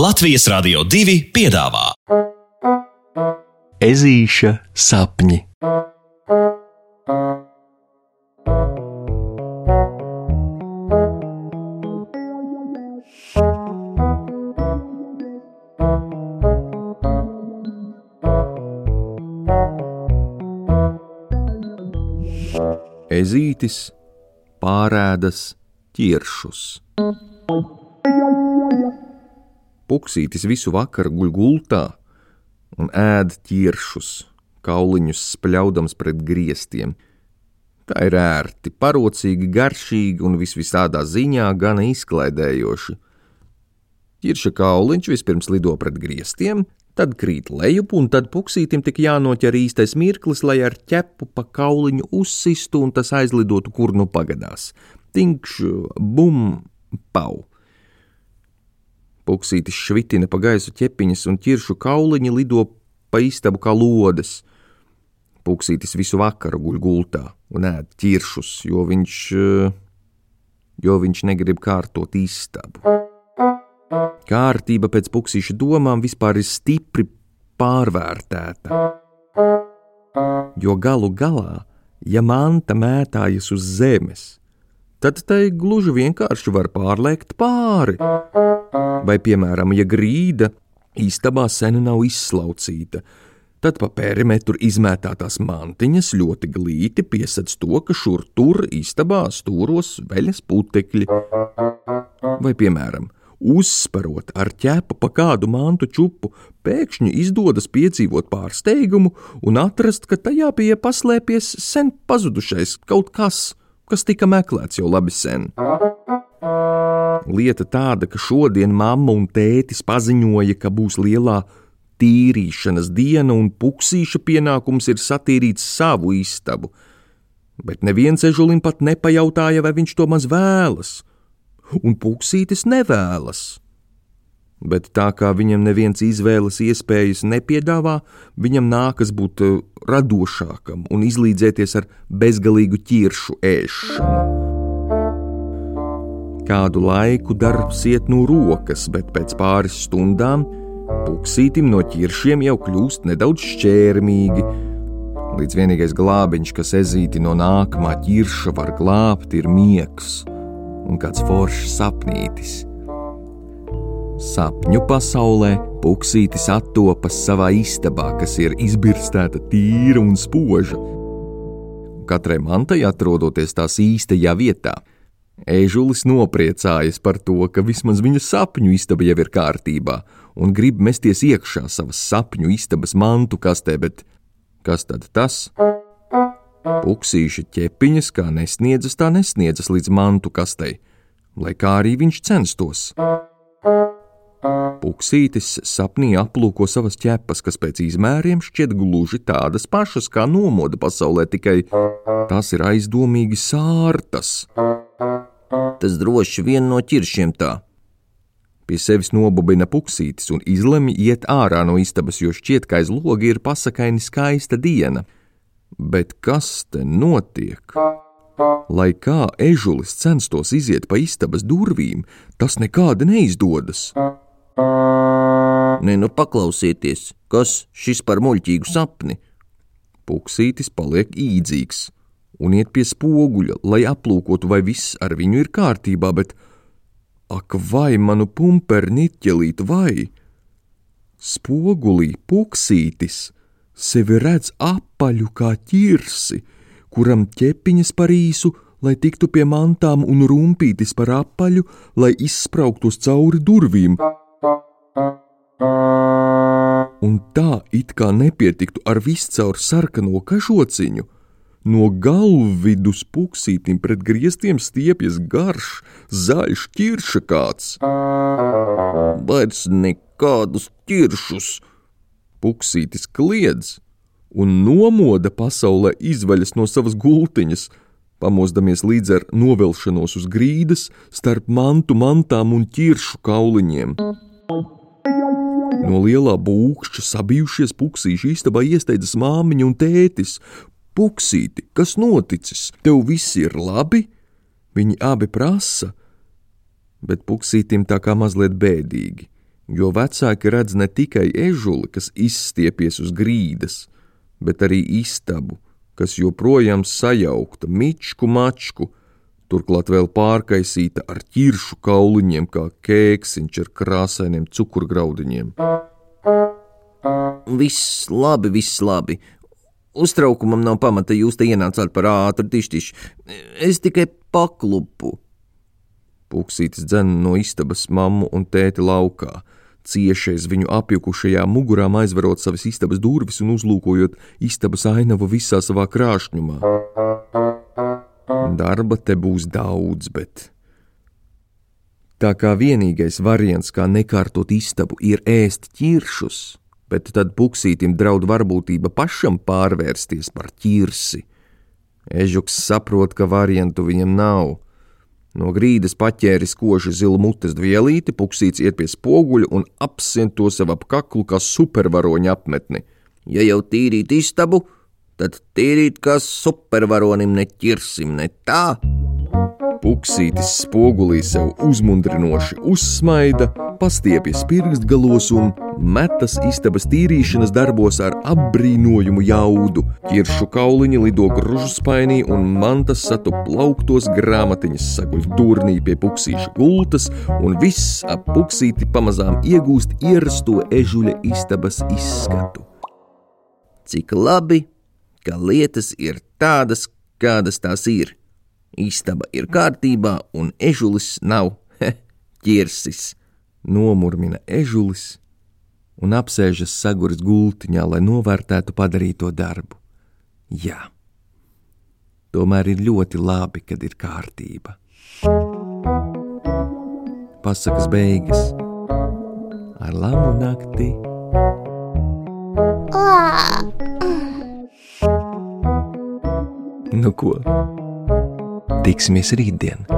Latvijas Rādio 2 piedāvā Ezīša sapņi. Ezītis pārēdas ķiršus. Puksītis visu vakaru guļ gultā un ēd ķiršus, kauliņus spļaudams pret griestiem. Tā ir ērti, parocīgi, garšīgi un visvisādā ziņā gana izklaidējoši. Ķirša kauliņš vispirms lido pret griestiem, tad krīt lejup, un tad puksītim tik jānoķer īstais mirklis, lai ar ķepu pa kauliņu uzsistu un tas aizlidotu, kur nu pagadās. Tinkš, bum, pau! Puksītis švitina pa gaisu ķepiņas, un ķiršu kauliņi lido pa istabu kā lodes. Puksītis visu vakaru guļ gultā un ēd ķiršus, jo viņš, jo viņš negrib kārtot istabu. Kārtība pēc puksīša domām vispār ir stipri pārvērtēta. Jo galu galā, ja manta mētājas uz zemes, tad tai gluži vienkārši var pārlēkt pāri. Vai, piemēram, ja grīda istabā sen nav izslaucīta, tad pa perimetru izmētātās mantiņas ļoti glīti piesac to, ka šur tur istabā stūros veļas putekļi. Vai, piemēram, uzsparot ar ķepu pa kādu mantu čupu, pēkšņi izdodas piedzīvot pārsteigumu un atrast, ka tajā bija paslēpies sen pazudušais kaut kas, kas tika meklēts jau labi sen. Lieta tāda, ka šodien mamma un tētis paziņoja, ka būs lielā tīrīšanas diena un puksīša pienākums ir satīrīt savu istabu, bet neviens ežulim pat nepajautāja, vai viņš to maz vēlas, un puksītis nevēlas. Bet tā kā viņam neviens izvēles iespējas nepiedāvā, viņam nākas būt radošākam un izlīdzēties ar bezgalīgu ķiršu ēšanu. Kādu laiku darbs iet no rokas, bet pēc pāris stundām puksītim no ķiršiem jau kļūst nedaudz šķērmīgi. Līdz vienīgais glābiņš, kas ezīti no nākamā ķirša var glābt, ir miegs un kāds foršs sapnītis. Sapņu pasaulē puksītis attopas savā istabā, kas ir izbirstēta tīra un spoža. Katrai mantai atrodoties tās īstajā vietā, Ežulis nopriecājas par to, ka vismaz viņa sapņu istaba jau ir kārtībā, un grib mesties iekšā savas sapņu istabas mantu kastē, bet kas tad tas? Puksīša ķepiņas kā nesniedzas, tā nesniedzas līdz mantu kastei, lai kā arī viņš censtos. Puksītis sapnī aplūko savas ķepas, kas pēc izmēriem šķiet gluži tādas pašas kā nomoda pasaulē, tikai tās ir aizdomīgi sārtas tas droši vien no ķiršiem tā. Pie sevis nobubina puksītis un izlemj iet ārā no istabas, jo šķiet, ka aiz logi ir pasakaini skaista diena. Bet kas te notiek? Lai kā ežulis censtos iziet pa istabas durvīm, tas nekādi neizdodas. Nē, nu paklausieties, kas šis par muļķīgu sapni? Puksītis paliek īdzīgs un iet pie spoguļa, lai aplūkotu, vai viss ar viņu ir kārtībā, bet ak, vai manu pumperniķelīt, vai spogulī puksītis sevi redz apaļu kā ķirsi, kuram ķepiņas par īsu, lai tiktu pie mantām un rumpītis par apaļu, lai izsprauktos cauri durvīm. Un tā it kā nepietiktu ar viscaur sarkano kažociņu, No galvvidus puksītim pret griestiem stiepjas garš, zaļš ķirša kāds. Vairs nekādus ķiršus! Puksītis kliedz un nomoda pasaulē izvaļas no savas gultiņas, pamosdamies līdz ar novelšanos uz grīdas starp mantu mantām un ķiršu kauliņiem. No lielā būkšķa sabijušies puksīši istabā iesteidzas māmiņa un tētis, Puksīti, kas noticis? Tev viss ir labi? Viņi abi prasa, bet puksītim tā kā mazliet bēdīgi. jo vecāki redz ne tikai ežuli, kas izstiepies uz grīdas, bet arī istabu, kas joprojām sajaukta mičku mačku, turklāt vēl pārkaisīta ar ķiršu kauliņiem, kā kēksiņš ar krāsainiem cukurgraudiņiem. Viss labi, viss labi. Uztraukumam nav pamata, jūs te ienācāt par ātru tištišu. Es tikai paklupu. Puksītis dzena no istabas mammu un tēti laukā, ciešais viņu apjukušajā mugurā aizverot savas istabas durvis un uzlūkojot istabas ainavu visā savā krāšņumā. Darba te būs daudz, bet. Tā kā vienīgais variants, kā nekārtot istabu, ir ēst ķiršus, bet tad puksītim draud varbūtība pašam pārvērsties par ķirsi. Ežuks saprot, ka variantu viņam nav. No grīdas paķēris koši zilu mutes dvielīti, puksīts iet pie spoguļa un apsien to sev ap kaklu kā supervaroņa apmetni. Ja jau tīrīt istabu, tad tīrīt kā supervaronim neķirsim, ne tā? Puksītis spogulī sev uzmundrinoši uzsmaida, pastiepjas pirkstgalos un metas istabas tīrīšanas darbos ar apbrīnojumu jaudu. Kiršu kauliņi lido gružu spainī un mantas satu plauktos grāmatiņas saguļ turnī pie puksīša gultas, un viss ap puksīti pamazām iegūst ierasto ežuļa istabas izskatu. Cik labi, ka lietas ir tādas, kādas tās ir. Istaba ir kārtībā, un ežulis nav he, ķirsis. Nomurmina ežulis un apsēžas saguras gultiņā, lai novērtētu padarīto darbu. Jā, tomēr ir ļoti labi, kad ir kārtība. Pasakas beigas ar labu nakti. Nu ko? Tiksimies rītdien!